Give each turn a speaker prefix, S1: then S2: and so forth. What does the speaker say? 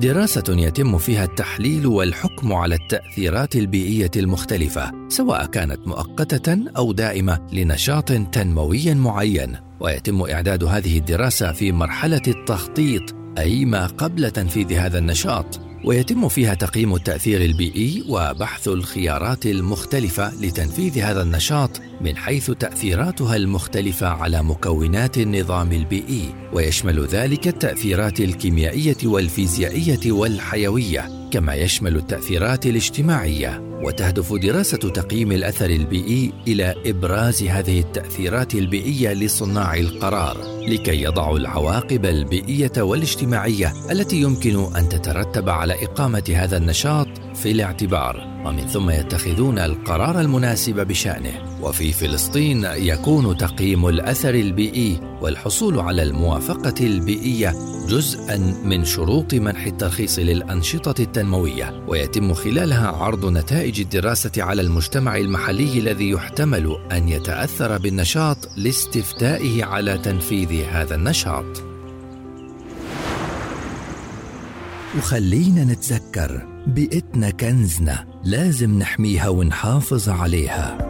S1: دراسة يتم فيها التحليل والحكم على التأثيرات البيئية المختلفة سواء كانت مؤقتة أو دائمة لنشاط تنموي معين. ويتم إعداد هذه الدراسة في مرحلة التخطيط أي ما قبل تنفيذ هذا النشاط. ويتم فيها تقييم التأثير البيئي وبحث الخيارات المختلفة لتنفيذ هذا النشاط من حيث تأثيراتها المختلفة على مكونات النظام البيئي ويشمل ذلك التأثيرات الكيميائية والفيزيائية والحيوية. كما يشمل التأثيرات الاجتماعية وتهدف دراسة تقييم الأثر البيئي إلى إبراز هذه التأثيرات البيئية لصناع القرار لكي يضعوا العواقب البيئية والاجتماعية التي يمكن أن تترتب على إقامة هذا النشاط في الاعتبار. ومن ثم يتخذون القرار المناسب بشأنه. وفي فلسطين يكون تقييم الأثر البيئي والحصول على الموافقة البيئية جزءا من شروط منح الترخيص للأنشطة التنموية ويتم خلالها عرض نتائج الدراسة على المجتمع المحلي الذي يحتمل أن يتأثر بالنشاط لاستفتائه على تنفيذ هذا النشاط. وخلينا نتذكر بيئتنا كنزنا لازم نحميها ونحافظ عليها.